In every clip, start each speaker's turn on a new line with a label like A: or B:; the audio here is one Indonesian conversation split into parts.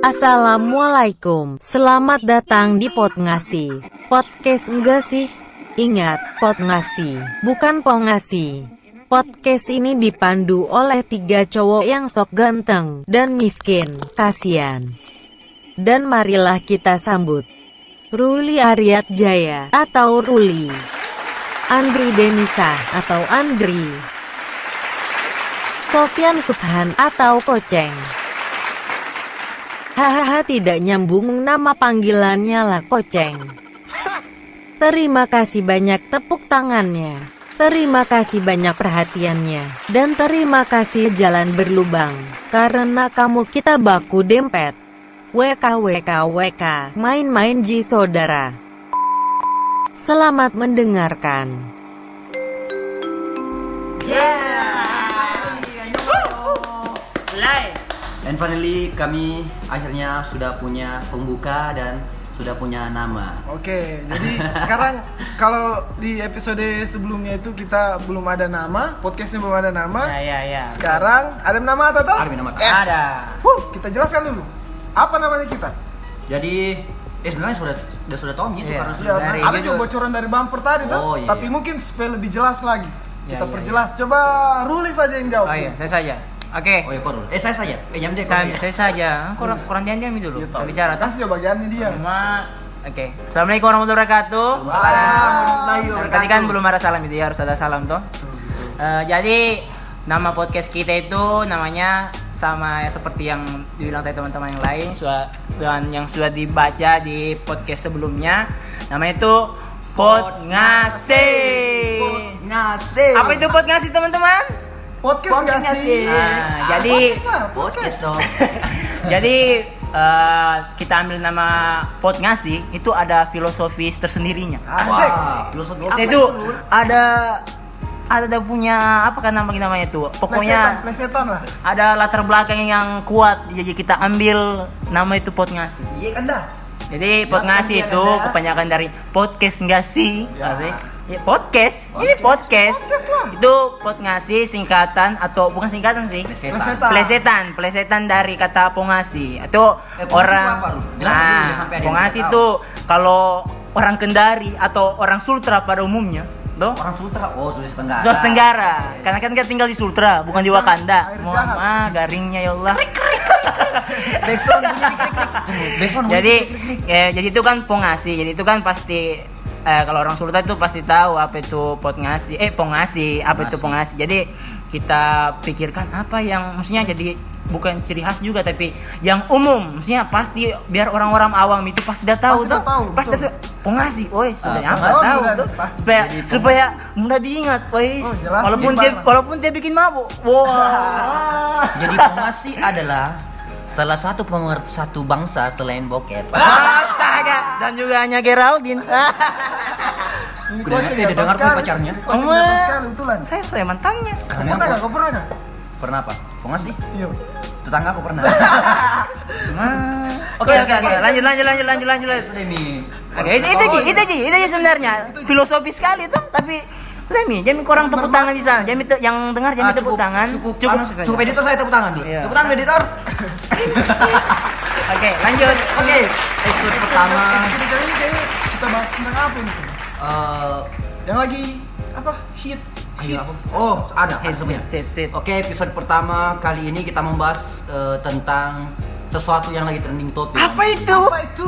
A: Assalamualaikum, selamat datang di Pot Ngasi. Podcast enggak sih? Ingat, Pot Ngasi, bukan Pongasi. Podcast ini dipandu oleh tiga cowok yang sok ganteng dan miskin, kasihan. Dan marilah kita sambut Ruli Aryat Jaya atau Ruli, Andri Denisa atau Andri, Sofian Subhan atau Koceng. Hahaha tidak nyambung nama panggilannya lah Koceng. Terima kasih banyak tepuk tangannya. Terima kasih banyak perhatiannya. Dan terima kasih jalan berlubang. Karena kamu kita baku dempet. WK WK WK Main-main Ji saudara. Selamat mendengarkan.
B: And finally kami akhirnya sudah punya pembuka dan sudah punya nama.
C: Oke, jadi sekarang kalau di episode sebelumnya itu kita belum ada nama, podcastnya belum ada nama.
D: Ya, ya, ya.
C: Sekarang ada nama atau
B: Ada nama.
D: Ada.
C: Huh, kita jelaskan dulu. Apa namanya kita?
B: Jadi eh sebenarnya sudah sudah sudah tahu gitu
D: Iya.
B: karena
C: Ya,
B: sudah
D: Dari
C: ada
D: gitu.
C: juga bocoran dari bumper tadi tuh.
B: Oh, iya,
C: Tapi
B: iya.
C: mungkin supaya lebih jelas lagi.
D: Ya,
C: Kita
D: iya,
C: perjelas. Coba Ruli saja yang jawab.
D: Oh iya, saya saja. Oke.
B: Oh ya korul. Eh saya saja. Eh jam deh
D: Saya,
B: ya.
D: saya saja. Kurang kurang diam-diam dulu.
C: Iya,
D: Saya bicara tas.
C: Coba bagiannya dia.
D: Cuma Oke. Assalamualaikum warahmatullahi wabarakatuh. Nah,
B: wabarakatuh.
D: Tadi kan belum ada salam itu ya, harus ada salam toh. Eh, jadi nama podcast kita itu namanya sama ya seperti yang dibilang tadi teman-teman yang lain sudah dan yang sudah dibaca di podcast sebelumnya namanya itu Pod Ngasih.
B: Ngasih.
D: Apa itu Pod Ngasih teman-teman?
C: Podcast nggak
B: Podcast
C: sih?
B: sih.
D: Ah, jadi
C: Podcast lah,
B: Podcast dong.
D: Jadi eh, kita ambil nama pot ngasih itu ada filosofis tersendirinya.
C: Asik.
B: Wah, filosofi apa
D: itu ada ada punya apa kan namanya namanya itu. Pokoknya
C: plesetan lah.
D: ada latar belakang yang kuat jadi kita ambil nama itu pot ngasih.
B: Iya kan dah.
D: Jadi pot ngasih
B: dia,
D: itu kepanjangan dari podcast nggak sih?
C: Ya.
D: Asik. Ya, podcast. Ini podcast.
C: Podcast lah.
D: Itu pot ngasih singkatan atau bukan singkatan sih?
B: Plesetan.
C: Plesetan.
D: Plesetan, dari kata pongasi atau
B: Eh,
D: orang
B: itu
D: nah pongasi itu kalau orang Kendari atau orang Sultra pada umumnya, toh
B: Orang Sultra. Oh, Sulawesi Tenggara.
D: Sulawesi Tenggara. Karena kan kita tinggal di Sultra, bukan di Wakanda. Mohon maaf, garingnya ya Allah.
B: Backsound bunyi Backsound
D: jadi ya, jadi itu kan pongasi. Jadi itu kan pasti eh, kalau orang Sultra itu pasti tahu apa itu pot ngasih. Eh, pongasi, apa itu
B: Pongasi.
D: Jadi kita pikirkan apa yang maksudnya jadi bukan ciri khas juga tapi yang umum. Maksudnya pasti biar orang-orang awam itu pasti udah tahu
C: Pasti
D: tuh.
C: tahu,
D: pasti
C: betul.
D: udah pongasi woi sudah
B: Ah,
D: apa
C: pongasi
D: tahu
C: sudah
D: tuh.
C: pasti.
D: supaya supaya mudah diingat woi.
C: Oh,
D: walaupun dia walaupun dia bikin mabuk. Wah.
B: Jadi pengasi adalah salah satu pemersatu bangsa selain bokep.
D: astaga dan juga hanya Geraldine
B: Udah udah dengar tuh pacarnya.
C: Betulan.
D: saya saya mantannya
C: pernah nggak? Kau pernah nggak?
B: Pernah apa? Pengasi?
C: Iya.
B: Tetangga aku pernah.
D: Ah. Oke oke oke lanjut lanjut lanjut lanjut lanjut lanjut. Oke itu itu Ji, itu Ji sebenarnya filosofi sekali tuh tapi Nih, jangan kurang tepuk tangan di sana. Jangan yang dengar jangan
B: Ah,
D: tepuk tangan.
B: Cukup,
D: cukup
B: anu,
D: saja.
B: cukup editor saya tepuk tangan dulu.
D: Iya.
B: Tepuk tangan editor.
D: Oke, lanjut.
B: Oke, episode pertama
C: Episode kali ini kayaknya kita bahas tentang apa ini? Ceng?
B: eh
C: Yang lagi apa? Hit. Hits.
B: Oh, ada, ada
D: Sit,
B: semuanya.
D: sit, sit, sit.
B: Oke, episode pertama kali ini kita membahas eh, tentang sesuatu yang lagi trending topik.
D: Apa itu?
C: Apa itu?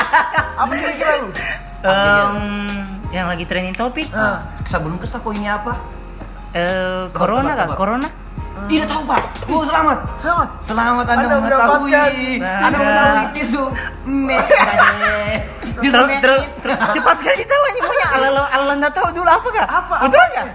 C: apa kira-kira lu?
D: Em, yang lagi trending topik.
C: Ah.
B: Sebelum ke kok ini apa?
D: Eh, corona
B: tebak,
D: kah?
B: tebak.
D: Corona?
B: Tidak tahu, Pak. Oh, selamat.
C: Selamat.
B: Selamat Anda,
C: Anda
B: mengetahui.
C: mendapatkan
B: Anda mengetahui tisu
D: Terus terus terus cepat sekali ditawanya punya ala ala anda tahu dulu apa kah?
C: Apa?
D: Betul
C: apa
D: nggak?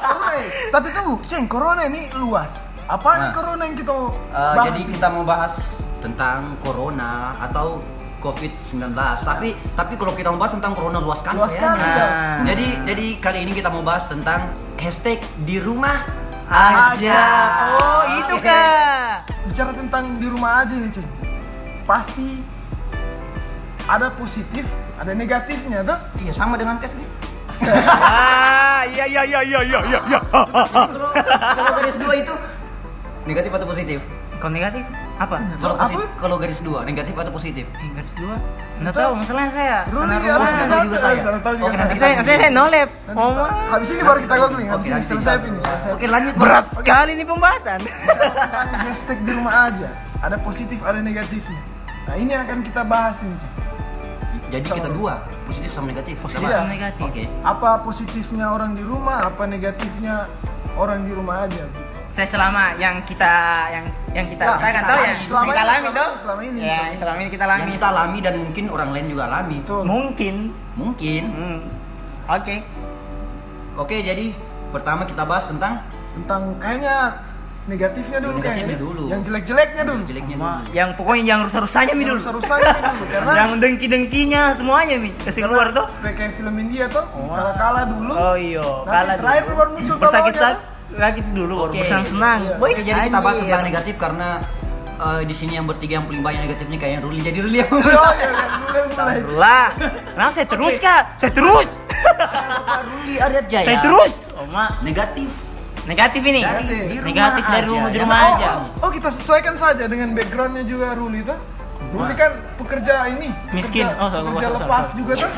C: Corona. Tapi tuh, Ceng, corona ini luas. Apa nih
B: Nah.
C: corona yang kita
B: Eh,
C: bahas?
B: jadi
C: ini?
B: kita mau bahas tentang corona atau COVID-19. Tapi tapi kalau kita mau bahas tentang corona luas sekali, kayaknya.
D: luas.
B: Jadi jadi kali ini kita mau bahas tentang hashtag di rumah
D: Aja. Oh, itu kah?
C: bicara tentang di rumah aja nih, Ceng. Pasti ada positif, ada negatifnya tuh.
B: Iya sama dengan tes nih.
D: Ah, iya iya iya iya iya iya.
B: Kalau kalau garis dua itu negatif atau positif?
D: Kalau negatif apa?
B: Kalau
C: Apa?
B: kalau garis dua, negatif atau positif?
D: Eh, garis dua. Nggak tahu, masalahnya saya.
C: Ruli harus ke
B: juga saya.
C: Salah tahu juga
B: Oke,
C: saya.
B: nanti
D: Saya, saya, saya nolep. Oh, ma.
C: Habis ini baru kita googling, habis ini selesai ini.
B: Oke, lanjut.
D: Berat sekali nih pembahasan.
C: Hashtag di rumah aja. Ada positif, ada negatifnya. Nah ini yang akan kita bahas ini. Cik.
B: Jadi kita dua, positif sama negatif.
D: Positif
B: Sama.
D: sama negatif.
B: Oke.
C: Apa positifnya orang di rumah, apa negatifnya orang di rumah aja.
D: Saya selama yang kita yang yang kita
C: Ya,
D: rasakan
C: kita
D: tahu ya.
C: Selama
D: kita
C: ini,
D: alami
C: selama
D: tuh
C: ini, selama ini,
D: ya
C: selama ini.
D: selama ini kita alami
B: Yang kita alami dan mungkin orang lain juga alami.
C: Betul.
D: mungkin
B: Mungkin.
D: Hmm. oke
B: Oke, jadi pertama kita bahas tentang
C: Tentang kayaknya negatifnya dulu
B: Negatifnya
C: kayaknya.
B: dulu.
C: Yang jelek-jeleknya dulu.
B: jeleknya
D: Ma,
B: dulu.
D: yang pokoknya yang rusak-rusaknya mi dulu
C: Rusak-rusaknya dulu karena
D: yang dengki-dengkinya semuanya mi kasih keluar tuh
C: kayak film India tuh
D: Oh.
C: kala-kala dulu.
D: oh iya kalah
C: terakhir baru muncul
D: bersakit sakit dulu baru
B: Oke.
D: bersenang-senang
C: Iya.
D: Boy,
B: Oke, jadi kita bahas tentang negatif karena eh, di sini yang bertiga yang paling banyak negatifnya kayaknya Ruli. Jadi Ruli yang
C: Oh iya, mulai mulai.
D: lah kenapa saya terus kak saya terus
B: Ruli Arya Jaya.
D: saya terus oh ma
B: Negatif.
D: negatif ini
B: Dari di rumah
D: negatif dari
B: aja,
D: rumah di
B: ya.
D: rumah
C: oh,
D: aja
C: Oh, oh, kita sesuaikan saja dengan backgroundnya juga Ruli tuh. Ruli kan pekerja ini.
D: Miskin.
C: pekerja-
D: Oh, sorry,
C: pekerja
D: sorry,
C: lepas
D: sorry.
C: juga tuh.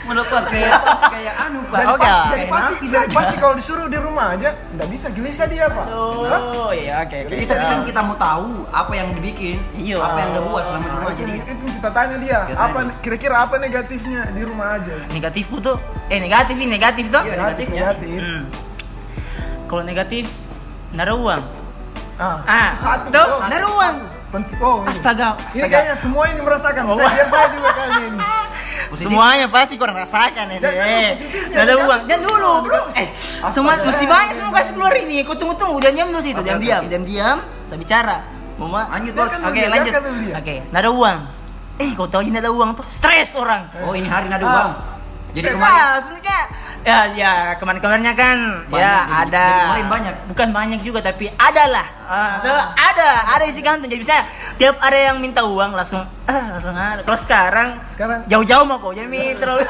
B: Melepas kayak kayak anu Pak.
C: Jadi,
D: Oke.
C: pas- jadi
B: Kayak
C: pasti, jadi
B: saja.
C: pasti kalau disuruh di rumah aja nggak bisa gelisah dia pak. Hah?
D: oh iya oke oke
B: Jadi tapi kan kita mau tahu apa yang dibikin,
D: Iya.
B: apa yang dia buat selama di rumah. Jadi
C: itu kita tanya dia,
B: Kita
C: apa kira-kira apa negatifnya di rumah aja?
D: negatif tuh eh negatif ini negatif tuh
B: Iya, negatifnya.
C: negatif.
D: Hmm. kalau negatif nara uang
C: Ah,
D: ah
C: satu.
D: tuh nara uang
C: penting. Oh, ini.
D: astaga
C: Ini
D: astaga
C: kayaknya semua ini merasakan.
D: Oh.
C: Saya, biar saya juga kayaknya ini.
B: positif.
D: semuanya pasti kurang rasakan ini
C: Jangan dulu,
D: eh nada
C: jangan.
D: uang dan dulu belum eh semua masih banyak semua kasih keluar ini kau tunggu tunggu jangan diam dulu situ
B: Oke,
D: diam
B: oke,
D: diam
B: oke.
D: diam diam saya bicara mama
B: Lanjut, Bos.
D: oke lanjut oke nada uang eh kau tahu ini nada uang tuh stres orang
B: Oh, ini hari nada
C: Ah.
B: uang. Jadi
D: Enggak,
B: kemarin
D: sebenarnya ya ya kemarin-kemarinnya kan
B: Banyak,
D: ya
B: jadi-
D: ada
B: jadi kemarin banyak.
D: bukan banyak juga tapi ada lah Ah, ada ada isi kantung jadi misalnya tiap ada yang minta uang langsung ah langsung ada kalau sekarang
C: Sekarang
D: jauh-jauh mah kok mi terlalu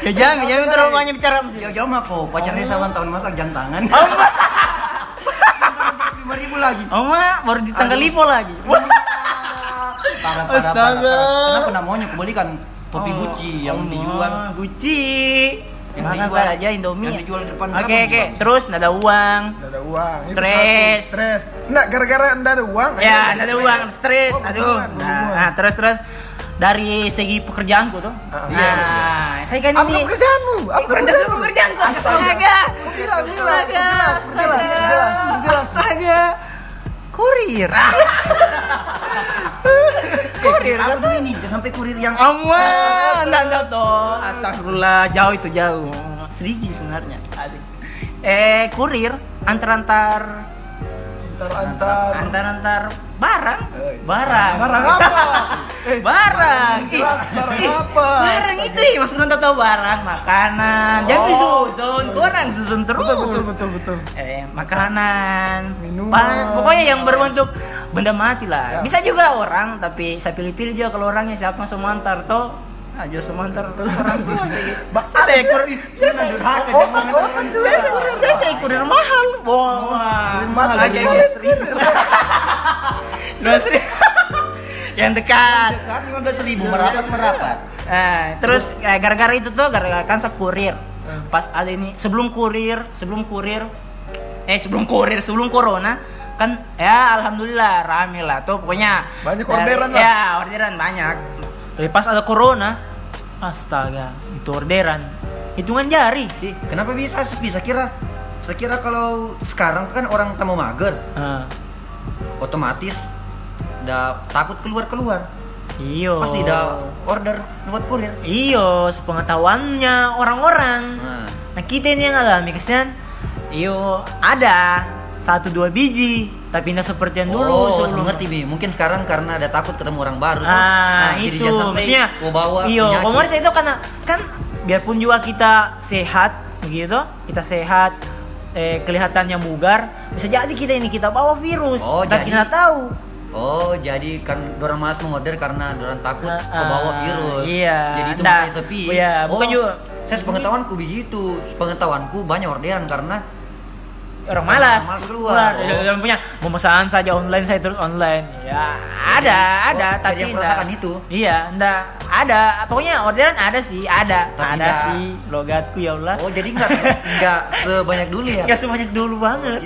D: ya jangan jangan terlalu banyak bicara
B: jauh-jauh mah kok pacarnya sama tahun masak jam tangan.
D: oh
B: Lima ribu lagi.
D: oh ma baru di tanggal lipo lagi
B: Parah, parah,
D: Astaga.
B: parah, parah. Kenapa namanya kebalikan topi
D: Oh,
B: Gucci yang
D: oh,
B: dijual?
D: Gucci
B: Yang
D: Mana
B: dijual-
D: saja Indomie
B: yang dijual di depan
D: oke
B: berapa
D: oke
B: dijual?
D: terus nada uang
C: nggak ada uang.
D: Stres.
C: Stres. Enggak, gara-gara enggak ada uang.
D: Ya,
C: akhirnya
D: ada uang, stres,
C: Oh,
D: aduh. Nah, nah, terus terus dari segi pekerjaanku tuh.
C: Ah,
D: nah,
C: iya,
D: saya kan
C: Apa
D: ini
C: pekerjaanmu? Apa
D: Apa kerjaan pekerjaanku? Astaga.
C: Bilang, bilang.
D: Astaga.
C: Jelas, jelas, jelas, jelas.
D: Astaga. Kurir. kurir.
B: Apa tuh ini? Jangan sampai kurir yang
D: Aman, enggak enggak toh. Astagfirullah, jauh itu jauh. Sedikit sebenarnya. Asik. Eh, kurir antar-antar
C: Antar-antar.
D: antar-antar barang,
C: Eh,
D: barang,
C: Barang apa? Eh,
D: barang,
C: jelas, barang
D: ih,
C: apa?
D: barang itu ya mas Bro tahu barang makanan jangan
C: Oh.
D: disusun kurang susun terus
C: Betul, betul, betul, betul.
D: eh makanan
C: Minuman.
D: pokoknya yang berbentuk benda mati lah
C: Ya.
D: bisa juga orang tapi saya pilih-pilih juga kalau orangnya siapa yang semua antar toh aja semua antar orang saya saya kur saya
C: juga.
D: saya saya kurir kurir mahal wah
C: mahal,
D: Oke,
C: mahal.
D: oke. dua seribu yang dekat
B: kan lima belas ribu merapat merapat.
D: Nah, terus eh, gara-gara itu tuh gara-gara kan saya kurir.
C: Hmm.
D: Pas ada ini sebelum kurir, sebelum kurir eh sebelum kurir, sebelum corona kan ya alhamdulillah rame lah tuh pokoknya
C: Banyak
D: dari-
C: orderan lah.
D: ya orderan banyak tapi pas ada corona astaga itu orderan hitungan jari
B: Ih, kenapa bisa? Saya kira saya kira kalau sekarang kan orang tamu mager,
D: Ah,
B: otomatis udah takut keluar-keluar.
D: iyo
B: Pasti udah order lewat kurir.
D: iyo sepengetahuannya orang-orang
B: Nah,
D: Nah kita ini yang alami kesan, iyo ada satu dua biji, tapi tidak seperti yang dulu.
B: oh,
D: sebelum-
B: ngerti bi. Mungkin sekarang karena ada takut ketemu orang baru.
D: Ah,
B: jadi
D: itu
B: jangan sampai
D: maksudnya.
B: mau bawa
D: Iyo, kemarin itu karena kan biarpun juga kita sehat begitu, kita sehat eh, kelihatannya bugar, bisa jadi kita ini kita bawa virus,
B: Oh,
D: kita
B: jadi-
D: kita tahu.
B: Oh, jadi kan dorang malas mengorder karena dorang takut
D: Ah,
B: kebawa virus.
D: iya.
B: Jadi itu makanya sepi.
D: iya, bukan
B: Oh,
D: juga.
B: Saya sepengetahuanku begitu. Sepengetahuanku banyak orderan karena
D: orang malas.
B: Malas keluar.
D: Dia punya memesan saja online saya terus online. Ya, ada, ada,
B: Oh,
D: tapi enggak.
B: merasakan itu?
D: Iya, enggak. Ada. Pokoknya orderan ada sih, ada.
B: Tapi
D: ada
B: enggak.
D: sih logatku ya Allah.
B: Oh jadi nggak nggak sebanyak dulu ya?
D: Enggak sebanyak dulu banget.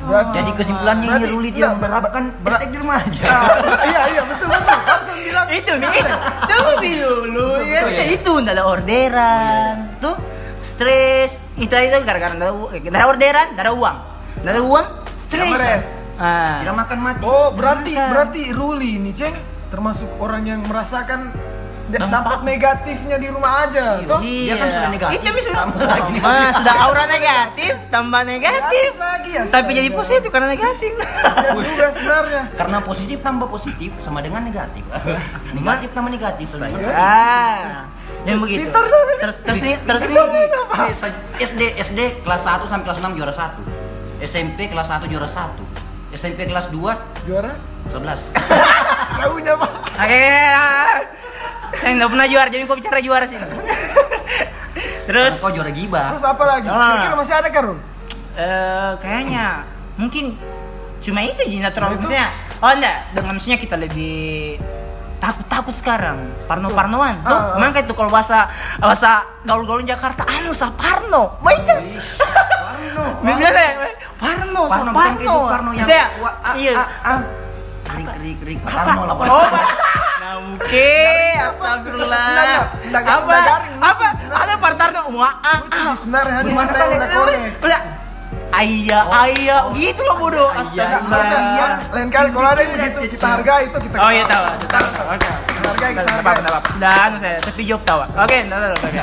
C: Berarti
B: Jadi kesimpulannya ini Rulit
C: enggak,
B: yang menerapkan praktek di rumah aja.
C: Ah, iya iya betul betul. Harus bilang
D: itu nih, itu. Tunggu dulu. Ya, ya, itu enggak ada orderan. Tuh, stres. Itu itu gara-gara enggak ada, u- enggak ada orderan, enggak ada uang. Enggak ada uang, stres.
C: Tidak beres.
D: Ah.
B: Tidak makan mati.
C: Oh berarti
D: Makan.
C: berarti Ruli ini ceng termasuk orang yang merasakan da-
D: Dampak.
C: dampak negatifnya di rumah aja.
B: Iya.
C: Toh?
B: Dia kan sudah negatif.
D: Itu bisa
B: Tambah lagi
D: Ah, sudah aura negatif, tambah negatif.
C: Negatif lagi ya.
D: Tapi jadi positif karena negatif.
C: Juga sebenarnya.
B: Karena positif tambah positif sama dengan negatif. negatif tambah negatif sama dengan
D: ah. Yang begitu.
C: Pintar dong.
D: Terus terus nih- terus nih.
B: SD SD kelas 1 sampai kelas 6 juara 1. SMP kelas 1 juara 1. SMP kelas 2
C: Juara?
B: 11.
C: Tahunya pak.
D: Oke. Saya nggak pernah juara, jadi kok bicara juara sini. Terus
B: Kau juara gibah.
C: Terus apa lagi?
D: Ah.
C: Kira-kira masih ada kan
D: eh kayaknya mungkin cuma itu sih
C: Nah, itu?
D: maksudnya oh enggak dengan maksudnya kita lebih takut takut sekarang. Parno parnoan. Tuh
C: Ah, ah.
D: makanya itu kalau bahasa bahasa gaul gaul Jakarta. Anu sa parno. Baca
B: Parno.
D: biasa parno. Sa
B: Parno bukan
D: parno.
B: Parno yang
D: saya
B: ah,
D: iya.
B: ah, ah. Krik krik krik. Parno lah
D: oh
B: Parno.
D: nah mungkin. Astagfirullah. Apa? apa? Ada partarno wah ah ah.
C: Sebenarnya hanya kita udah korek.
D: udah ayah ayah gitu loh bodoh astagfirullah
C: harusnya lain kali kalau ada yang begitu kita hargai itu kita
D: Oh iya tahu. Oke.
C: Kita hargai, kita hargai.
D: tidak apa-apa. Sudah, anu saya, saya video tahu. Oke, tahu. Oke.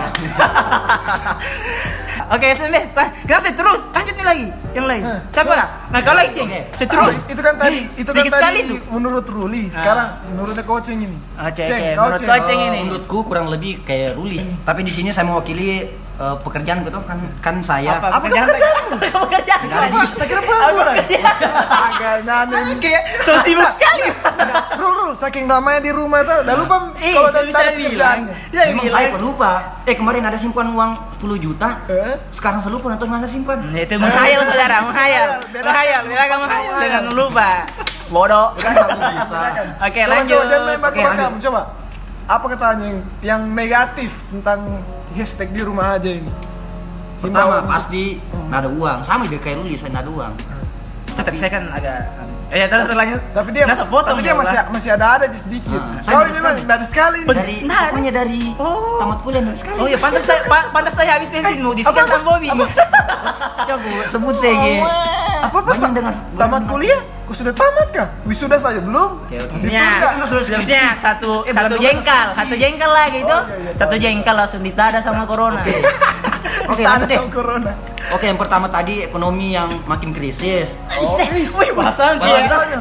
D: Oke. Lah, Kita saya terus. Lanjut nih lagi. Yang lain. Siapa? Nah, kalau lagi, Cing.
B: Oke.
D: Saya terus.
C: Oh, itu kan tadi, itu kan
D: Sedikit
C: tadi
D: sekali tuh.
C: menurut Ruli. Sekarang menurutnya coaching ini.
D: Oke,
C: Ceng,
D: oke.
C: kau
D: Menurut ini.
B: Menurutku kurang lebih kayak Ruli. Tapi di sini saya mewakili eh, pekerjaan gitu kan kan saya
D: Apa pekerjaan? Apa pekerjaan?
B: Nggak ada di-
C: Saya kira. Astaga, nana ini.
D: Kayak so sibuk sekali.
C: Rul, Rul, saking lamanya di rumah tuh, udah lupa
D: Eh,
C: kalau udah
D: bisa bilang.
C: pekerjaannya.
D: Bisa
B: Memang
D: bilang.
B: saya pelupa. Eh kemarin ada simpan uang 10 juta. Sekarang saya lupa atau mana simpan.
D: Nah, Itu menghayal saudara, menghayal. Menghayal, beda kamu menghayal dengan lupa. Bodoh. Oke, lanjut.
B: Oke, lanjut.
C: Coba. Apa katanya yang, yang negatif tentang hashtag di rumah aja ini?
B: Pertama pasti nggak ada uang. Sama dia kayak Ruli, saya nggak ada uang.
D: Tapi saya kan agak eh ya terus terus lanjut
C: tapi dia
D: Nasa potong
C: tapi dia
D: ya,
C: masih masih ada ada di sedikit.
B: Ah,
C: Kau
B: saya
C: ini memang
B: sekali.
C: dari sekali nih.
B: Dari
D: Nah,
B: pokoknya dari
D: Oh.
B: tamat kuliah dari sekali.
D: oh iya pantas pa- pantas tadi habis bensin mau disekian
C: apa?
D: sama Bobby
B: Ya, Bu, sebut saya
D: Oh,
B: Ge.
C: Apa apa?
B: Dengan
C: Tamat kuliah? Kau sudah tamat kah? Wisuda saja belum?
B: Oke, oke.
D: Maksudnya,
C: Ditunda.
D: maksudnya satu
B: Eh,
D: satu jengkal, satu jengkal lah gitu.
C: Oh, iya, iya.
D: Satu jengkal langsung ditada sama corona.
B: Oke,
C: Ada
B: lanjut
C: sama corona.
B: Oke, yang pertama tadi ekonomi yang makin krisis.
C: Oh,
D: Wih, bahasa
C: Bahasanya.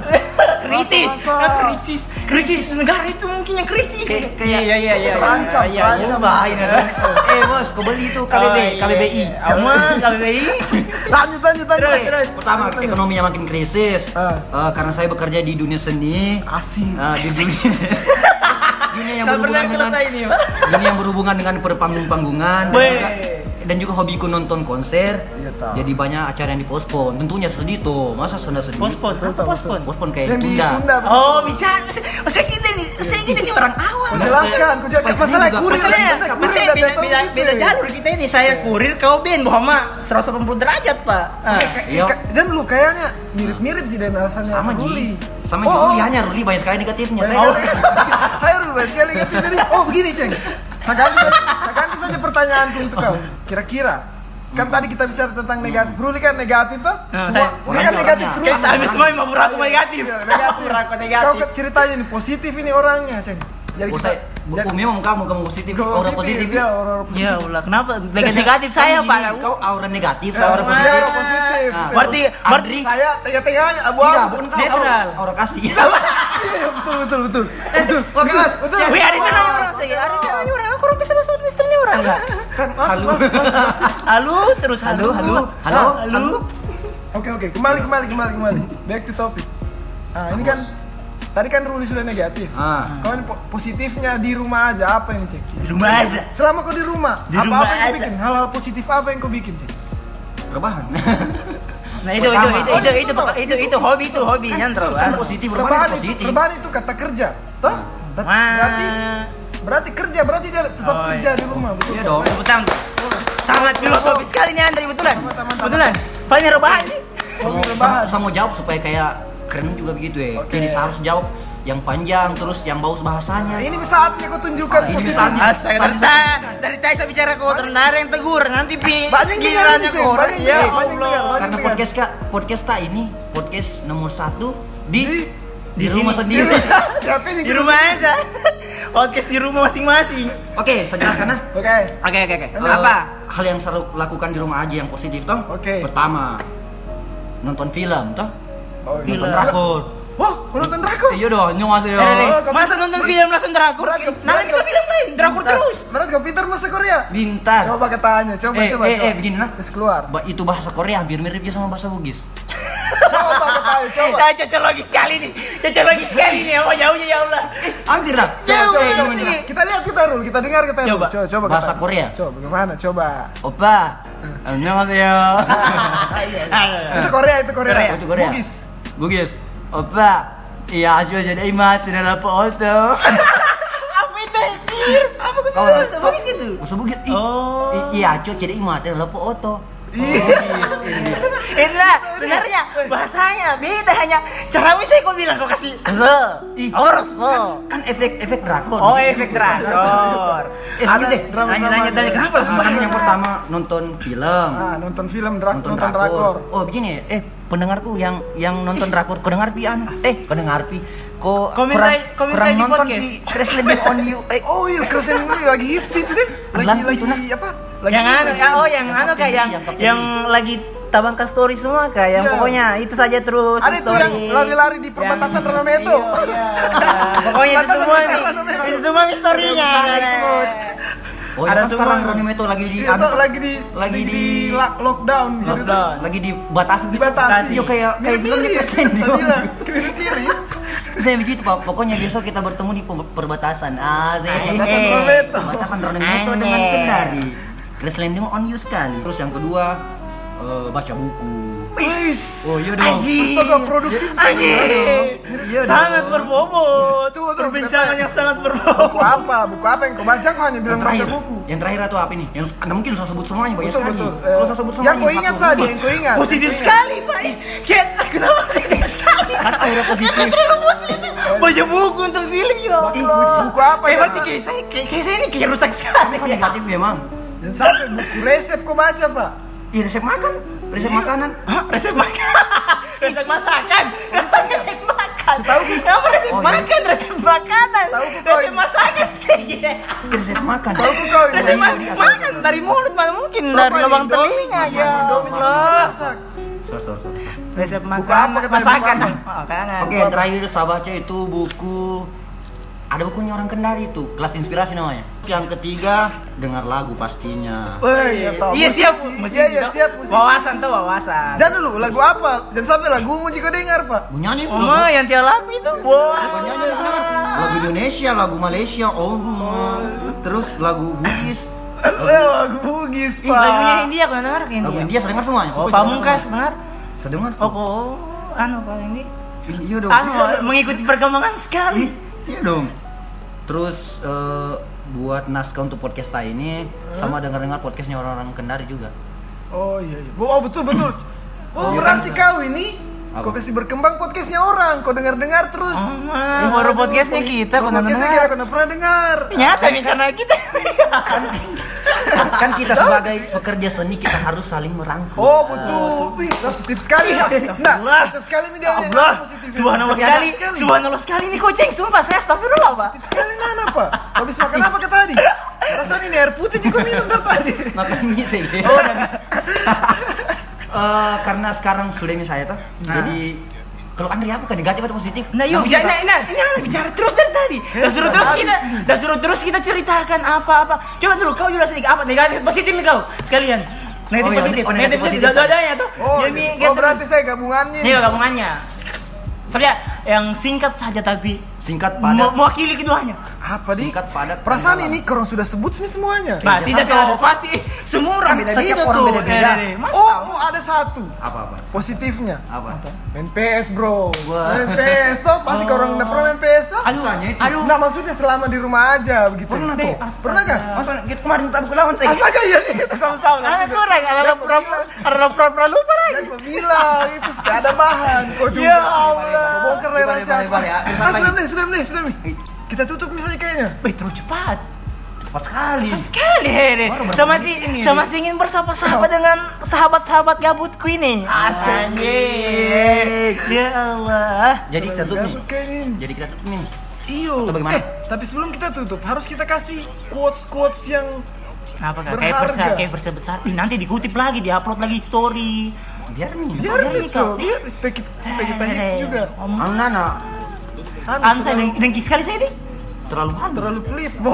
D: krisis,
C: Bahasa.
D: Nah, krisis, krisis negara itu mungkin yang krisis.
B: Kayak kayak
D: iya iya iya.
C: Terancam,
D: iya, iya.
C: terancam.
B: Bahaya nih. Eh, bos, kau beli itu KBB,
D: Oh, iya,
B: KBBI.
D: iya. Aman, KBBI.
C: Lanjut lanjut lanjut.
D: Terus, terus.
B: Pertama, ekonomi yang makin krisis.
C: Ah.
B: Eh, karena saya bekerja di dunia seni,
C: Asik.
B: eh, di dunia dunia yang
D: Nggak
B: berhubungan dengan
D: ini, Pak.
B: dunia yang berhubungan dengan perpanggung-panggungan dan juga, dan juga hobiku nonton konser.
C: Iya, tahu.
B: Jadi banyak acara yang dipospon. Tentunya sedih tuh. Masa sudah sedih?
D: Pospon, apa pospon?
B: Pospon kayak
C: Yang
B: tunda.
C: ditunda.
D: Oh, bicara. Masa kita nih, masa kita nih orang awam.
C: Jelaskan, masalah kurir. Masalah udah
D: beda,
C: tahu
D: beda,
C: gitu
D: beda
C: ya.
D: jalur kita ini. Saya kurir, kau Ben, Muhammad 180 derajat, Pak. Ah.
C: Kayak-
B: Iya.
C: kayak- Dan lu kayaknya mirip-mirip sih dan alasannya
B: Sama
C: Ruli.
B: Sama
C: Oh,
B: Ruli
C: oh.
B: hanya Ruli banyak sekali negatifnya.
C: Banyak
B: Saya-
C: sekali. Hai Rul, banyak sekali negatif. Jadi, oh begini ceng. Saya ganti, saya ganti saja pertanyaan untuk kau. Kira-kira kan tadi kita bicara tentang negatif. Ruli kan negatif tuh.
D: Nah,
C: Semua
D: saya-
C: Ruli kan negatif terus.
D: Kayak saya semua mau beraku negatif.
C: Iya, negatif.
D: Beraku
C: Kau
D: negatif.
C: ke- ceritanya nih positif ini orangnya ceng. Jadi kita
B: saya, buku memang kamu kamu positif, aura positif.
C: ya orang positif.
D: Ya Allah, kenapa? Bagian negatif saya,
B: Kan
D: Pak.
B: ini, Kau aura negatif,
C: Ya,
B: saya aura positif.
C: orang positif.
B: Nah,
D: Berarti, berarti
C: Saya tengah-tengahnya abu
B: tidak,
C: abu.
B: bukan kau
D: Netral.
B: aura, aura kasih.
C: Iya betul betul betul. Betul. Betul. Betul.
D: Wih, hari mana orang saya? Hari mana orang? Aku orang bisa masuk istrinya orang enggak?
B: Kan halu.
D: Halo, terus halo,
B: Halo, halo,
D: halo.
C: Oke oke kembali kembali kembali kembali. Back to topic. Nah ini kan tadi kan Ruli sudah negatif.
B: Ah.
C: Kau ini po- positifnya di rumah aja apa ini cek?
D: Di rumah aja.
C: Selama kau di rumah,
D: Di
C: apa
D: rumah
C: apa yang kau bikin? Hal-hal positif apa yang kau bikin cek?
B: Rebahan.
D: Nah itu itu
B: Pertama.
D: itu
C: Oh,
D: itu
C: itu
D: itu itu itu hobi itu hobi nyantro
B: kan
D: kan.
B: positif rebahan
C: itu
B: positif
C: rebahan itu kata kerja toh Tet- berarti berarti kerja berarti dia tetap
D: Oh,
C: kerja
D: iya.
C: di rumah betul
B: iya dong
D: Betul. Sangat filosofis sekali nih Andri betulan. Betulan. Paling rebahan sih.
B: mau jawab supaya kayak keren juga begitu ya
C: Oke.
B: jadi harus jawab yang panjang terus yang bagus bahasanya
C: ini saatnya kau tunjukkan positif
B: saatnya.
D: Astaga, dari dari tadi saya bicara kau ada yang tegur nanti pi.
C: banyak
D: gilirannya kau.
C: banyak
D: Ya
C: banyak
B: karena podcast kak podcast tak ini podcast nomor satu di
C: Di-
B: di,
D: di
B: rumah sendiri
C: di
D: rumah aja. Podcast di rumah masing-masing.
B: oke saya jelaskan nah
C: oke
D: Oke oke oke.
B: Eh,
D: Apa?
B: hal yang selalu lakukan di rumah aja yang positif toh
C: Oke.
B: pertama nonton film toh
C: Oh.
B: Nonton drakor.
C: Wah, nonton drakor.
B: Iya dong, nyong aja ya.
D: Masa nonton film langsung drakor? Nah, kita film lain, drakor terus.
C: Menurut kau pinter bahasa Korea?
B: Pintar.
C: Coba katanya, coba
B: eh,
C: coba.
B: Eh,
C: coba.
B: eh, begini nah.
C: Terus keluar.
B: Ba itu bahasa Korea hampir mirip ya sama bahasa Bugis.
C: coba katanya, coba.
D: Nah, cocok lagi sekali nih. Cocok lagi sekali nih. Oh, jauhnya ya Allah.
B: Hampir lah.
C: Coba, coba, coba, Kita lihat kita dulu. kita dengar kita dulu.
D: Coba,
C: coba, coba
B: bahasa Korea.
C: Coba bagaimana? Coba.
B: Opa. Annyeonghaseyo. Ya.
C: Itu Korea, itu Korea.
B: Itu Korea.
C: Bugis.
B: Bugis. Opa iya aja jadi imat dalam foto
D: Apa itu anjir? Apa kau bahasa Bugis gitu?
B: bahasa Bugis?
D: Oh.
B: iya aja jadi imat dalam foto
D: Itulah sebenarnya bahasanya beda hanya cara misalnya kau bilang kau kasih.
B: Ih.
D: harus oh.
B: kan efek efek drakor.
D: Oh efek drakor.
B: eh lanjut deh. nanya nanya tanya kenapa? Langsung kan yang pertama nonton film.
C: Ah nonton film drak
B: nonton, drakor.
C: drakor.
B: Oh begini eh pendengarku yang yang nonton drakor, kau dengar pi anu? Eh, kau dengar pi? Kok
D: Komen
B: kurang,
D: saya- komen
B: kurang
D: saya di
B: nonton pi Crash Landing on You? Eh,
C: oh iya keren ini lagi hits itu deh lagi
B: Lagu
C: lagi
B: itu, nah.
C: apa lagi
D: yang anu oh yang anu kak yang
B: Yang
D: lagi tabangkan story semua kak, yang
C: Iya.
D: pokoknya itu saja terus.
C: ada itu yang lari-lari di perbatasan
D: Yang-
C: Ranameto
D: Iya, iya. Pokoknya itu semua nih, itu semua misterinya.
B: Oh
D: Ada
B: ada
D: semua.
B: sekarang Ronnie Meto lagi di
C: Iya,
B: anu,
C: tuh, lagi di
B: lagi di
C: lock- lockdown gitu tuh.
D: Lockdown.
B: lagi dibatasi
C: dibatasi
B: Yo kayak kayak bilang Crash Landing
C: saya mirip-mirip
B: begitu pak, pokoknya besok kita bertemu di per- perbatasan. Ah,
C: Perbatasan
B: eh,
C: Rometo.
B: Perbatasan Rometo dengan
D: Aneh.
B: Kendari. Crash Landing on You sekali. Terus yang kedua eh, baca buku.
C: Wis.
B: Oh iya dong.
D: Anjing.
C: Astaga produktif.
D: Anjing.
B: Iya
D: sangat
B: dong.
D: berbobot.
C: Tuh, tuh,
D: Perbincangan yang sangat
C: Buku
D: berbobot.
C: apa? Buku apa yang kau baca? Kau hanya bilang baca
B: terakhir,
C: buku.
B: yang terakhir atau apa ini? Yang anda mungkin saya sebut semuanya banyak
C: Betul
B: sekali.
C: betul.
B: Kalau
C: Eh,
B: saya sebut semuanya
C: yang kau ingat saja, yang kau ingat.
D: Positif sekali pak. Kayak kenapa positif sekali?
B: Kan akhirnya positif.
D: Terlalu positif. Baca buku untuk film ya.
C: Buku apa
D: Eh
C: ya?
D: pasti kayak saya, kayak saya ini kayak rusak sekali.
B: Negatif memang.
C: Dan sampai buku resep kau baca, Pak.
B: Iya resep makan, resep makanan.
D: Hah? Resep makan. resep masakan. Resep resep makan.
C: Setahu ku-
D: Kenapa resep
B: Oh, iya.
D: makan? Resep makanan.
C: Ku kau
D: Resep masakan sih.
B: Resep makan.
C: Tahu kau ini.
D: Resep ma-
B: Iya, iya.
D: makan dari mulut mana mungkin
C: Tahu
D: dari lubang telinga ya.
C: Indomie bisa
D: Allah.
C: masak.
B: Sorry, sorry, sorry.
D: Resep makan. Masakan.
C: buku apa?
D: Makanan.
B: Oke, terakhir saya baca itu buku ada bukunya orang Kendari itu, kelas inspirasi namanya. Yang ketiga, dengar lagu pastinya.
C: Wah, iya.
D: Iya siap,
C: Musisi. Iya, iya, siap. musisi.
D: Wawasan tuh wawasan.
C: Jangan dulu lagu apa? Jangan sampai lagu musik kau dengar, Pak.
B: Bunyinya
D: Oma yang tiap lagu itu. Wah.
B: Bunyinya lagu Indonesia, lagu Malaysia, oh, terus lagu Bugis,
C: Eh, lagu Bugis,
D: Ih, lagunya
C: Pak.
D: India kan dengar ke
B: lagu
D: India.
B: India saya dengar semuanya.
D: Oh, pamungkas
B: dengar
D: dengar.
B: semua. Saya dengar.
D: Oh, kok anu Pak ini.
B: Iya dong.
D: Anu mengikuti perkembangan sekali.
B: Iya dong. Terus eh, buat naskah untuk podcast kita ini sama dengar-dengar podcastnya orang-orang Kendari juga.
C: Oh iya iya. Oh betul betul. Oh
B: Iya
C: berarti
B: kan?
C: kau ini? Kau kasih berkembang podcastnya orang. Kau dengar-dengar terus.
D: Ah, baru podcastnya kita pernah
C: podcastnya
D: dengar.
C: kita pernah pernah dengar.
D: Nyata nih karena kita.
B: kan kita sebagai pekerja seni kita harus saling merangkul.
C: Oh betul. Wih, positif sekali. Nah,
D: Allah.
C: positif sekali nih dia.
D: Ya Allah, subhanallah sekali, subhanallah sekali nih kucing, sumpah saya astagfirullah pak.
C: Positif sekali Nana pak. Habis makan apa ke tadi? Rasanya ini air putih juga minum dari tadi.
B: Makan mie sih.
D: Oh, nggak
B: Eh, karena sekarang sudah saya tuh. Jadi kalau Andri apa kan negatif atau positif?
D: Nah yuk, bicara,
B: usah.
D: nah, nah, ini bicara terus dari tadi. Dah suruh terus kita, dah suruh terus kita ceritakan apa-apa. Coba dulu kau juga sedikit apa negatif, positif nih kau sekalian. Negatif
B: Oh, iya,
D: positif,
B: oh,
D: negatif
B: negatif
D: positif, dua-duanya tuh.
C: Oh,
D: Jadi
C: iya. oh berarti saya gabungannya. nih.
D: Iya gabungannya. Sebenarnya yang singkat saja tapi
B: Singkat padat.
D: mewakili keduanya.
C: Apa di?
B: Singkat, padat,
C: Perasaan
B: dan
C: ini korang sudah sebut semua semuanya.
D: Nah,
B: ya,
D: tidak tahu pasti semua orang
B: Kan
D: beda-beda
B: setiap
D: tuh.
B: orang beda-beda.
D: Eh, eh, Masa?
C: Oh, ada satu
B: Apa apa?
C: positifnya.
B: Apa?
C: Main PS bro.
B: Wah.
C: Main PS toh, pasti
D: Oh.
C: korang udah pernah main PS toh?
D: Aduh,
B: Susahnya itu.
D: aduh.
C: Nah maksudnya selama di rumah aja begitu.
B: Pernah tuh.
C: Pernah kan?
B: Masa kita kemarin tak lawan saya.
C: Astaga iya nih kita sama-sama.
D: Ah, kurang, ada pura ada pura-pura lupa lagi.
C: Jangan bilang itu supaya ada bahan. Kau juga.
D: Ya Allah.
C: Bongkar rahasia
B: ya.
C: Ah, sudah nih, sudah nih, sudah nih. Kita tutup misalnya kayaknya.
D: Wih, terlalu cepat.
B: Cepat sekali.
D: Cepat sekali,
B: berapa
D: Sama si
B: ini,
D: sama si ingin bersapa-sapa dengan sahabat-sahabat gabutku ini.
C: Asik.
D: Ya Allah.
B: Jadi kita tutup nih. Jadi kita tutup nih.
C: Iyo.
B: Atau bagaimana?
C: Eh, tapi sebelum kita tutup harus kita kasih quotes quotes yang
D: Apa kak? Kayak besar, kayak besar besar. Ih, nanti dikutip lagi, diupload lagi story.
B: Biar nih.
C: biar
D: biar nih, Kak.
C: biar kita, hits
D: Eh,
C: juga.
D: Om,
B: Anu Nana
C: Anu,
D: anu saya dengki sekali saya ini.
B: Terlalu halus.
C: terlalu pelit, bo.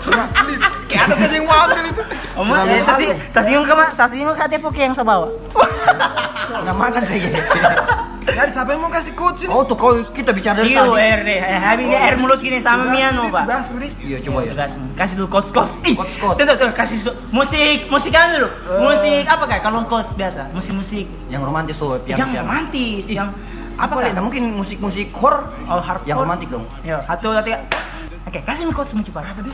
C: Terlalu pelit. Kayak ada saja yang mau ambil itu.
D: Om,
B: Terlalu
D: eh, sasi, sasinggung kama, sasinggung kate poke yang saya bawa.
B: Nggak makan saya.
C: Jadi siapa yang mau kasih ini?
B: Oh tuh kau kita bicara dari
D: Iyo,
B: tadi.
D: eh, habis ini air mulut gini sama Miano, Pak.
C: Tugas, Budi.
B: Iya coba ya.
D: Tugas, kasih dulu coach coach. Ih,
B: Coach, coach.
D: Tuh, tuh, tuh, kasih musik musik kan dulu. Musik apa kak? Kalau coach biasa, musik musik
B: Yang romantis so piano
D: yang
B: piano.
D: romantis, yang
B: Apa
D: apa
B: boleh? Nah,
D: kak?
B: mungkin musik-musik horror
D: Oh, hardcore.
B: yang romantis dong.
D: Ya, satu, satu, Oke, kasih nih coach cepat.
C: Apa di?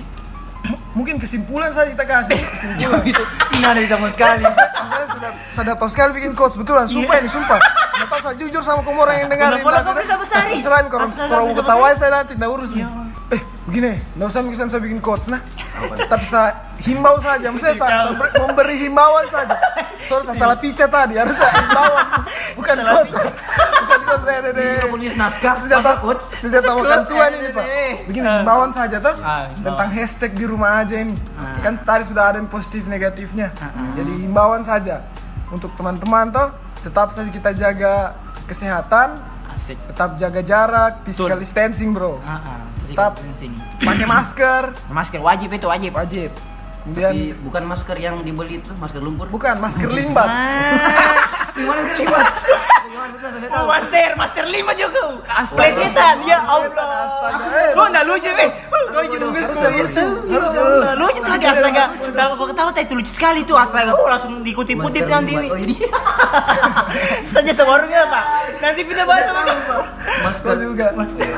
C: M- Mungkin kesimpulan saja kita kasih. Kesimpulan.
B: itu ini ada di zaman sekali.
C: Saya sudah sudah tahu sekali bikin quotes betulan, sumpah ini sumpah. Nggak tahu saya jujur sama kamu orang yang dengar.
D: Pola kau bisa besari.
C: Selain kalau kalau mau ketawa saya nanti nggak urus. Eh, begini, nggak usah mikirin saya bikin quotes nah. Tapi saya himbau saja, maksudnya saya, saya ber- memberi himbauan saja. Soalnya saya salah pica tadi, harus saya himbauan, bukan quotes.
B: Kita menulis naskah
C: Senjata senjata makan tuan ini pak. Begini himbauan saja tuh
D: Ah,
C: tentang hashtag di rumah aja ini. Kan tadi sudah ada yang positif negatifnya. Jadi himbauan saja untuk teman-teman tuh tetap saja kita jaga kesehatan,
D: Asik.
C: tetap jaga jarak, physical distancing bro.
D: Ah, ah,
C: Tetap. Pakai masker
D: Masker wajib itu wajib.
C: wajib. Kemudian
B: bukan masker yang dibeli itu, masker lumpur.
C: bukan masker limbah.
B: Sudah tahu?
D: Master, master lima juga.
C: Astaga.
D: Ya Allah.
C: Astaga, eh.
D: Kau nggak lucu, Be. Kau juga
C: Harus harus ya. Harus ya.
D: lucu tadi astaga. Kalau kau ketawa tadi itu lucu sekali tuh astaga. Oh langsung dikutip-kutip nanti.
B: limbah. Oh, ini.
D: Saja sewarungnya Pak. Nanti kita bahas sama
B: Masker
C: juga.
D: Masker.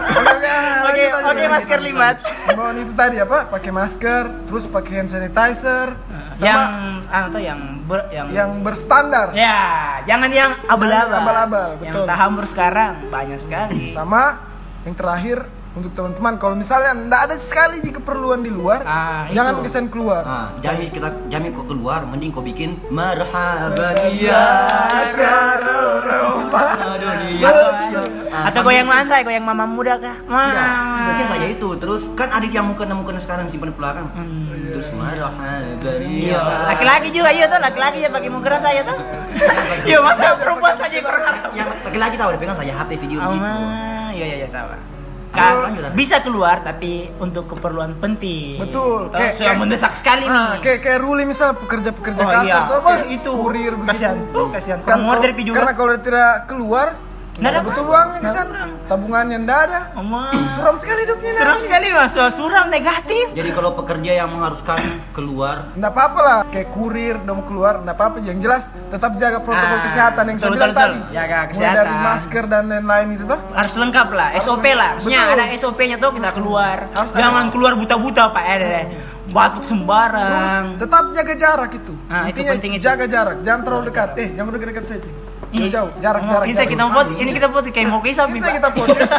C: Oke, oke,
D: masker limat.
C: Himbauan itu tadi apa? Pakai masker, terus pakai hand sanitizer, sama
D: anu tuh yang ber, yang
C: yang berstandar.
D: Ya, jangan yang abal-abal.
C: abal-abal,
D: Yang
C: betul.
D: tak hambur sekarang banyak sekali.
C: Sama yang terakhir untuk teman-teman kalau misalnya enggak ada sekali jika keperluan di luar,
D: Ah,
C: jangan kesan keluar.
B: Jamin kita jamin kok keluar, mending kau bikin marhaban
C: Iya,
D: Atau goyang lantai, goyang mama muda kah? Wah.
B: Mungkin saja itu. Terus kan ada yang mukena mukena sekarang simpan di belakang. Terus marhaban
D: Iya, laki-laki juga iya tuh, laki-laki ya pakai muka saya tuh. Iya, masa perempuan saja yang.
B: Yang laki-laki tahu udah pegang saja HP video gitu.
D: iya iya iya tahu. Kan, bisa keluar tapi untuk keperluan penting.
C: Betul. Kayak- kayak-
D: mendesak sekali
C: Ah,
D: nih.
C: kayak kayak Ruli misal pekerja-pekerja
D: Oh
C: kasar
D: iya,
C: tuh apa?
D: itu
C: kurir begitu.
D: kasihan, tuh kasihan.
C: Kan
D: Kan order
C: kalau-
D: pi juga.
C: Karena kalau tidak keluar,
D: Nggak ada
C: betul
D: apa.
C: uangnya ke
D: Nggak
C: sana.
D: ada.
C: Tabungannya enggak ada. Suram sekali hidupnya.
D: Seram sekali mas, suram negatif.
B: Jadi kalau pekerja yang mengharuskan keluar
C: Enggak apa-apa lah, kayak kurir udah mau keluar, enggak apa-apa. Yang jelas tetap jaga protokol
D: Ah,
C: kesehatan yang saya bilang tadi.
D: Jaga
C: Mulai
D: kesehatan.
C: dari masker dan lain-lain itu tuh.
D: Harus lengkap lah, SOP lah. Maksudnya
C: Betul.
D: ada SOP-nya tuh kita keluar.
C: Harus ada
D: Jangan keluar buta-buta pak, eh, eh, batuk
C: Terus
D: sembarang.
C: tetap jaga jarak itu.
D: Ah, itu
C: Intinya
D: penting itu.
C: jaga jarak, jangan terlalu dekat. Eh, jangan udah dekat saya. Jauh jauh, jarak
D: Oh,
C: jarak.
D: Ini
C: jarak.
D: kita pot, ini kita pot kayak mau kisah
C: Ini saya kita podcast.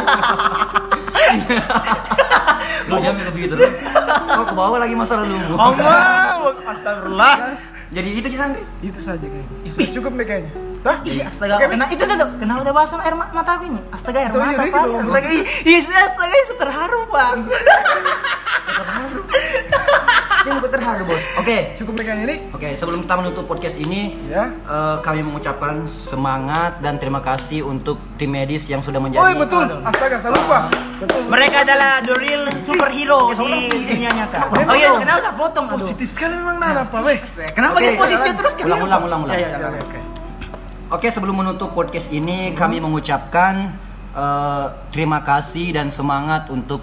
B: Lu jamin lebih gitu. Kau ke bawah lagi masa lalu.
D: Oh mau, astagfirullah.
B: Jadi itu kan
C: itu saja kayaknya. Cukup deh kayaknya. Tah?
D: Ih, astaga, kena, itu tuh, kenapa udah basah air ma- mata aku ini? Astaga, air mata,
C: iya,
D: Pak. Astaga, ih, astaga, itu terharu, Pak.
B: Ini bukan terharu bos. Oke,
C: Cukup deh kayaknya ini.
B: oke. Sebelum kita menutup podcast ini,
C: Ya.
B: eh, kami mengucapkan semangat dan terima kasih untuk tim medis yang sudah menjadi.
C: Oh iya betul. Astaga, saya lupa. Betul.
D: Mereka adalah the real superhero di dunia nyata. Oh iya, kenapa tak potong? Aduh.
C: Positif sekali memang Nana, Pak. Weh.
D: Kenapa dia positif terus?
B: Ulang, ulang, ulang, ulang.
D: Ya, ya, ya.
C: Oke, oke.
B: Oke, sebelum menutup podcast ini, kami mengucapkan eh, terima kasih dan semangat untuk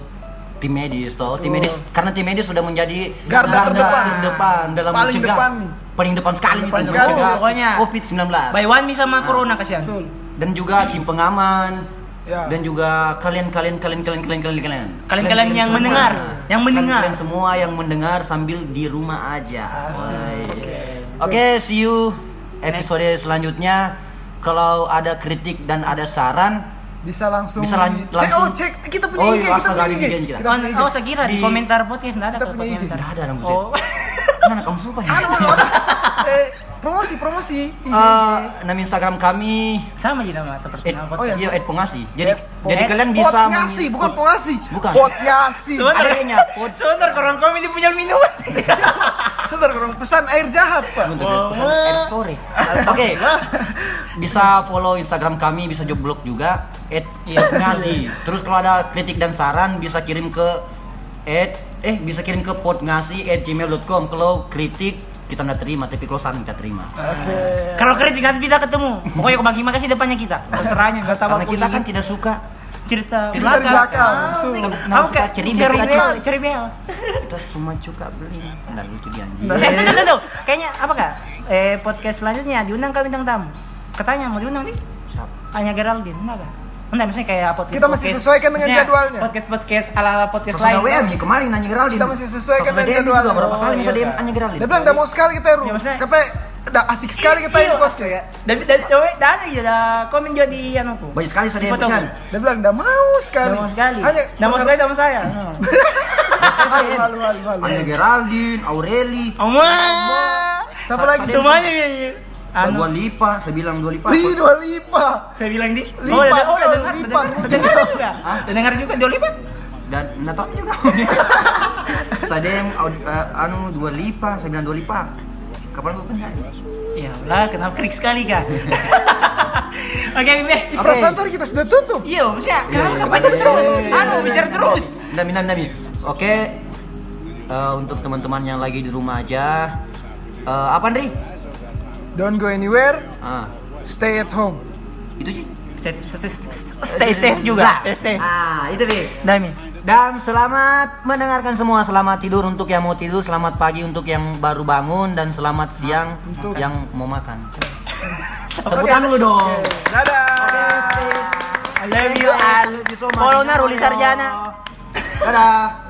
B: tim medis toh. Tim medis karena tim medis sudah menjadi
C: Garda terdepan.
B: terdepan dalam
C: Paling
B: mencegah
C: depan
B: paling depan sekali
C: Depan
B: itu
C: sekali.
B: mencegah
D: Pokoknya.
B: COVID-19.
D: By one bisa sama corona kasihan.
B: Dan juga tim pengaman
C: Ya.
B: dan juga kalian kalian kalian kalian kalian kalian kalian
D: Kalian-kalian yang
B: semua.
D: mendengar, yang mendengar.
B: kalian semua yang mendengar sambil di rumah aja Wah. oke see you episode selanjutnya kalau ada kritik dan ada saran
C: Bisa langsung
B: Bisa lan-
C: cek
B: langsung.
C: oh cek kita punya
B: Oh,
C: IG,
B: iya,
C: kita punya IG.
B: Kita.
C: Kita punya IG.
D: Oh, saya kira di
B: Di-
D: komentar podcast enggak ada
C: Kita punya IG.
B: Nggak ada dong
D: Oh.
B: mana kamu sumpah ya
C: apa? Eh, promosi promosi.
B: Eh, nama Instagram kami
D: sama aja nama seperti
B: Ed,
D: nama
B: oh
D: podcast.
B: iya, Ed Pongasi. Jadi
C: Ed
B: jadi kalian
C: Pot
B: bisa
C: ngasi,
B: men-
C: bukan pongasi.
B: Bukan.
C: Pot ngasi.
D: Sebentar.
B: Adanya pot
D: Sebentar korang kami di punya minuman.
C: Sebentar, kurang pesan air jahat, Pak.
B: untuk pesan air sore. Oke. Bisa follow Instagram kami, bisa joblog juga Ed
D: Iya.
B: ngasih. Terus kalau ada kritik dan saran bisa kirim ke Ed eh bisa kirim ke potngasi@gmail.com. Kalau kritik kita nggak terima, tapi kalau saran kita terima.
C: Oke.
D: Kalau kritik nanti kita ketemu. Pokoknya bagi makasih depannya kita. Terserahnya enggak tahu
B: Karena kita kan tidak suka
D: cerita
C: Cerita di belakang, betul.
D: sih.
B: Nah,
D: Aku kayak ceri bel,
B: ceri.
D: bel.
B: kita semua suka beli. Dan lucu dia.
D: Eh, tuh, tuh, tuh. Kayaknya apa kak? Eh, podcast selanjutnya diundang kak bintang tamu. Katanya mau diundang nih?
B: Siapa?
D: Hanya Geraldine, enggak? Enggak, maksudnya kayak podcast
C: Kita masih sesuaikan dengan jadwalnya.
D: Podcast podcast ala ala podcast
B: Terus ada
D: lain.
B: WM nih kemarin nanya Geraldine.
C: Kita masih sesuaikan dengan
B: DM juga
C: jadwalnya.
B: berapa kali
D: Oh,
B: bisa
D: iya,
B: DM
D: Kak.
B: Anya Geraldine.
C: Dia bilang udah mau sekali kita, Ru.
D: Ya, maksudnya-
C: Katanya udah asik sekali kita ini
D: Iya,
C: podcast.
D: Dari dari dari dari aja dah komen juga di anu ku.
B: Banyak sekali saya DM
D: Foto.
C: Dia bilang udah mau sekali.
D: Udah mau sekali.
C: Hanya
D: Udah mau sekali sama saya.
C: Halu, halu, halu, halu.
B: Anya Geraldine, Aureli,
D: Oma.
C: Siapa lagi?
D: Semuanya ya. ya. Anu,
B: Dua Lipa, saya bilang Dua Lipa.
C: Ih, dua lipa.
D: saya bilang di.
C: Lipat,
D: oh, udah, oh, udah
C: oh,
D: dengar, juga.
B: Hah?
D: Udah dengar juga Dua Lipat.
B: Dan nggak tahu juga. saya aud- eh, anu Dua Lipa, saya bilang Dua Lipa. Kapan gue benar?
D: Ya lah, kenapa krik sekali kan? Oke, Bebe.
C: Di perasaan tadi kita sudah tutup.
D: Iya, maksudnya kenapa kapan
B: iya,
D: terus?
B: iya, iya, iya.
D: Anu, bicara terus.
B: Nami, nami, nami. Oke, eh, untuk teman-teman yang lagi di rumah aja, eh, apa Andri?
C: Don't go anywhere,
B: Ah,
C: stay at home.
B: itu sih.
D: Stay, stay, stay safe juga. Stay safe.
B: Ah, itu deh.
D: Dami.
B: Dan selamat mendengarkan semua. Selamat tidur untuk yang mau tidur, selamat pagi untuk yang baru bangun dan selamat siang untuk yang mau makan. Tepuk tangan dulu dong.
C: Oke, Dadah.
D: I love you all. Follow Ruli Sarjana.
B: Dadah.